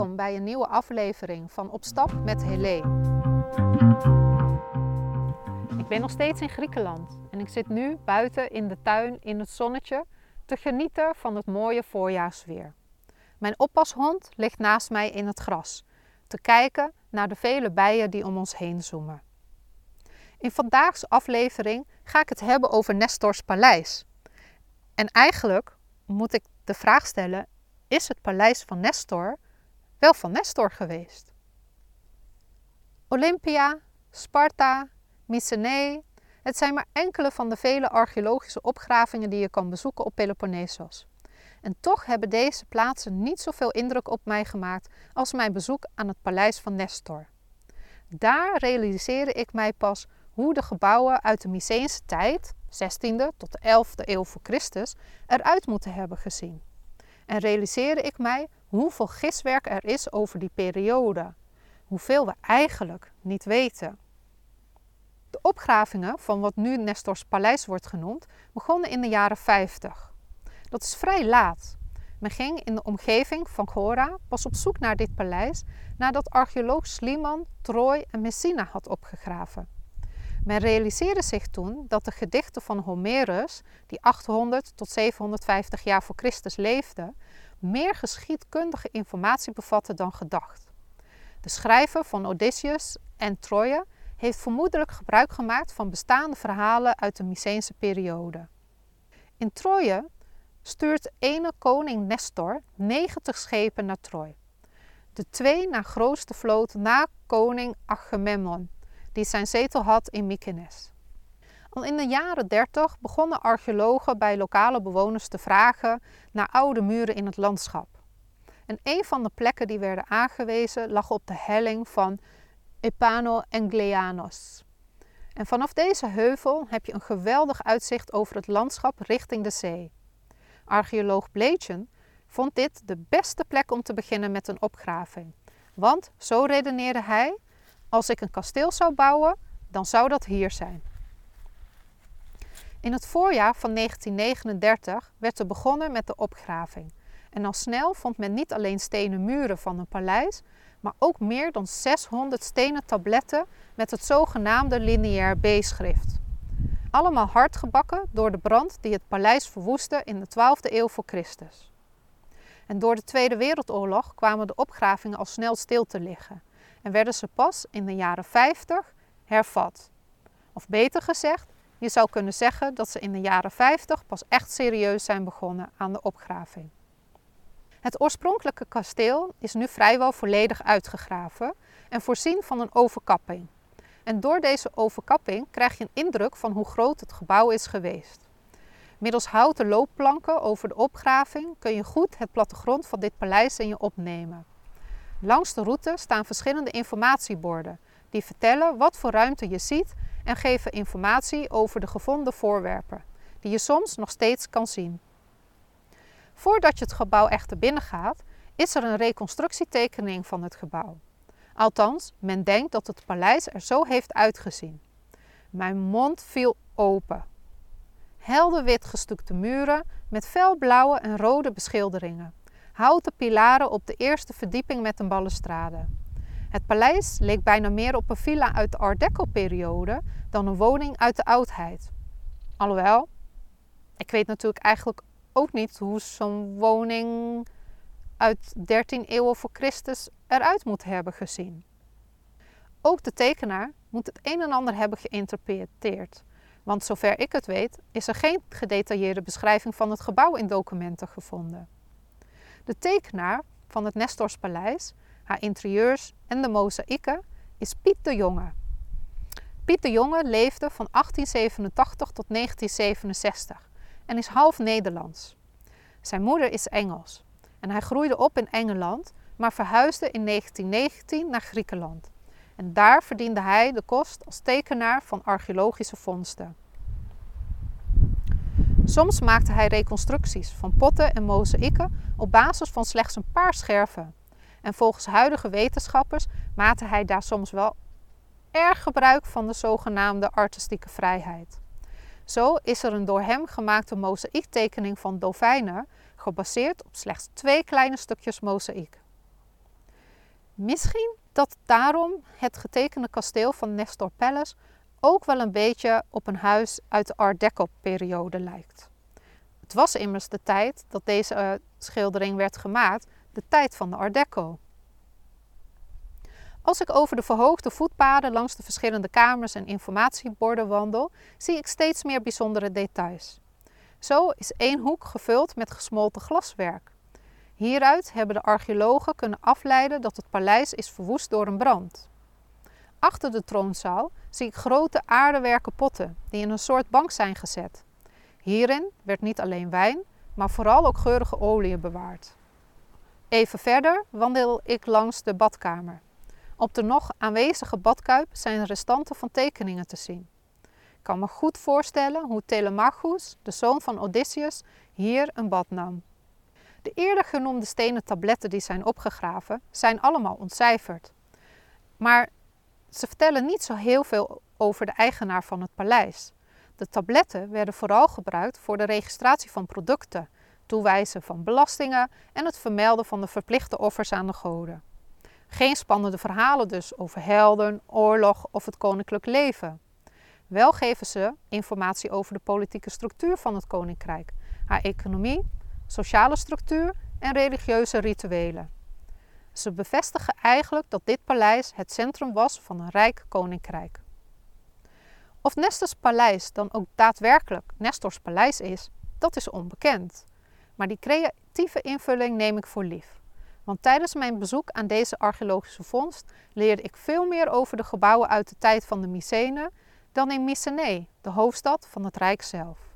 Welkom bij een nieuwe aflevering van Op Stap met Helé. Ik ben nog steeds in Griekenland en ik zit nu buiten in de tuin in het zonnetje te genieten van het mooie voorjaarsweer. Mijn oppashond ligt naast mij in het gras, te kijken naar de vele bijen die om ons heen zoomen. In vandaag's aflevering ga ik het hebben over Nestors paleis. En eigenlijk moet ik de vraag stellen: is het paleis van Nestor wel van Nestor geweest? Olympia, Sparta, Mycenae, het zijn maar enkele van de vele archeologische opgravingen die je kan bezoeken op Peloponnesos. En toch hebben deze plaatsen niet zoveel indruk op mij gemaakt als mijn bezoek aan het paleis van Nestor. Daar realiseerde ik mij pas hoe de gebouwen uit de Myceense tijd, 16e tot de 11e eeuw voor Christus, eruit moeten hebben gezien. En realiseerde ik mij hoeveel giswerk er is over die periode, hoeveel we eigenlijk niet weten. De opgravingen van wat nu Nestors paleis wordt genoemd, begonnen in de jaren 50. Dat is vrij laat. Men ging in de omgeving van Gora pas op zoek naar dit paleis nadat archeoloog Sliman Troy en Messina had opgegraven. Men realiseerde zich toen dat de gedichten van Homerus, die 800 tot 750 jaar voor Christus leefde, meer geschiedkundige informatie bevatten dan gedacht. De schrijver van Odysseus en Troje heeft vermoedelijk gebruik gemaakt van bestaande verhalen uit de Myceense periode. In Troje stuurt ene koning Nestor 90 schepen naar Troje. De twee na grootste vloot na koning Agamemnon, die zijn zetel had in Mykenes. Al in de jaren 30 begonnen archeologen bij lokale bewoners te vragen naar oude muren in het landschap. En een van de plekken die werden aangewezen lag op de helling van Epano Engleanos. En vanaf deze heuvel heb je een geweldig uitzicht over het landschap richting de zee. Archeoloog Blechen vond dit de beste plek om te beginnen met een opgraving. Want, zo redeneerde hij, als ik een kasteel zou bouwen, dan zou dat hier zijn. In het voorjaar van 1939 werd er begonnen met de opgraving. En al snel vond men niet alleen stenen muren van een paleis, maar ook meer dan 600 stenen tabletten met het zogenaamde lineair B-schrift. Allemaal hardgebakken door de brand die het paleis verwoestte in de 12e eeuw voor Christus. En door de Tweede Wereldoorlog kwamen de opgravingen al snel stil te liggen en werden ze pas in de jaren 50 hervat. Of beter gezegd, je zou kunnen zeggen dat ze in de jaren 50 pas echt serieus zijn begonnen aan de opgraving. Het oorspronkelijke kasteel is nu vrijwel volledig uitgegraven en voorzien van een overkapping. En door deze overkapping krijg je een indruk van hoe groot het gebouw is geweest. Middels houten loopplanken over de opgraving kun je goed het plattegrond van dit paleis in je opnemen. Langs de route staan verschillende informatieborden die vertellen wat voor ruimte je ziet en geven informatie over de gevonden voorwerpen, die je soms nog steeds kan zien. Voordat je het gebouw echter binnengaat, is er een reconstructietekening van het gebouw. Althans, men denkt dat het paleis er zo heeft uitgezien. Mijn mond viel open. Helder wit gestoekte muren met felblauwe en rode beschilderingen. Houten pilaren op de eerste verdieping met een balustrade. Het paleis leek bijna meer op een villa uit de Art Deco-periode dan een woning uit de oudheid. Alhoewel, ik weet natuurlijk eigenlijk ook niet hoe zo'n woning uit 13 eeuwen voor Christus eruit moet hebben gezien. Ook de tekenaar moet het een en ander hebben geïnterpreteerd. Want zover ik het weet, is er geen gedetailleerde beschrijving van het gebouw in documenten gevonden. De tekenaar van het Nestorspaleis, haar interieurs en de mozaïeken is Piet de Jonge. Piet de Jonge leefde van 1887 tot 1967 en is half Nederlands. Zijn moeder is Engels en hij groeide op in Engeland, maar verhuisde in 1919 naar Griekenland. En daar verdiende hij de kost als tekenaar van archeologische vondsten. Soms maakte hij reconstructies van potten en mozaïeken op basis van slechts een paar scherven. En volgens huidige wetenschappers maakte hij daar soms wel erg gebruik van de zogenaamde artistieke vrijheid. Zo is er een door hem gemaakte mozaïektekening van dolfijnen gebaseerd op slechts twee kleine stukjes mozaïek. Misschien dat daarom het getekende kasteel van Nestor Palace ook wel een beetje op een huis uit de Art Deco-periode lijkt. Het was immers de tijd dat deze uh, schildering werd gemaakt, de tijd van de Art Deco. Als ik over de verhoogde voetpaden langs de verschillende kamers en informatieborden wandel, zie ik steeds meer bijzondere details. Zo is één hoek gevuld met gesmolten glaswerk. Hieruit hebben de archeologen kunnen afleiden dat het paleis is verwoest door een brand. Achter de troonzaal zie ik grote aardewerken potten die in een soort bank zijn gezet. Hierin werd niet alleen wijn, maar vooral ook geurige olie bewaard. Even verder wandel ik langs de badkamer. Op de nog aanwezige badkuip zijn restanten van tekeningen te zien. Ik kan me goed voorstellen hoe Telemachus, de zoon van Odysseus, hier een bad nam. De eerder genoemde stenen tabletten die zijn opgegraven, zijn allemaal ontcijferd. Maar ze vertellen niet zo heel veel over de eigenaar van het paleis. De tabletten werden vooral gebruikt voor de registratie van producten, toewijzen van belastingen en het vermelden van de verplichte offers aan de goden. Geen spannende verhalen dus over helden, oorlog of het koninklijk leven. Wel geven ze informatie over de politieke structuur van het koninkrijk, haar economie, sociale structuur en religieuze rituelen. Ze bevestigen eigenlijk dat dit paleis het centrum was van een rijk koninkrijk. Of Nestors paleis dan ook daadwerkelijk Nestors paleis is, dat is onbekend. Maar die creatieve invulling neem ik voor lief. Want tijdens mijn bezoek aan deze archeologische vondst leerde ik veel meer over de gebouwen uit de tijd van de Mycenen dan in Mycenae, de hoofdstad van het Rijk zelf.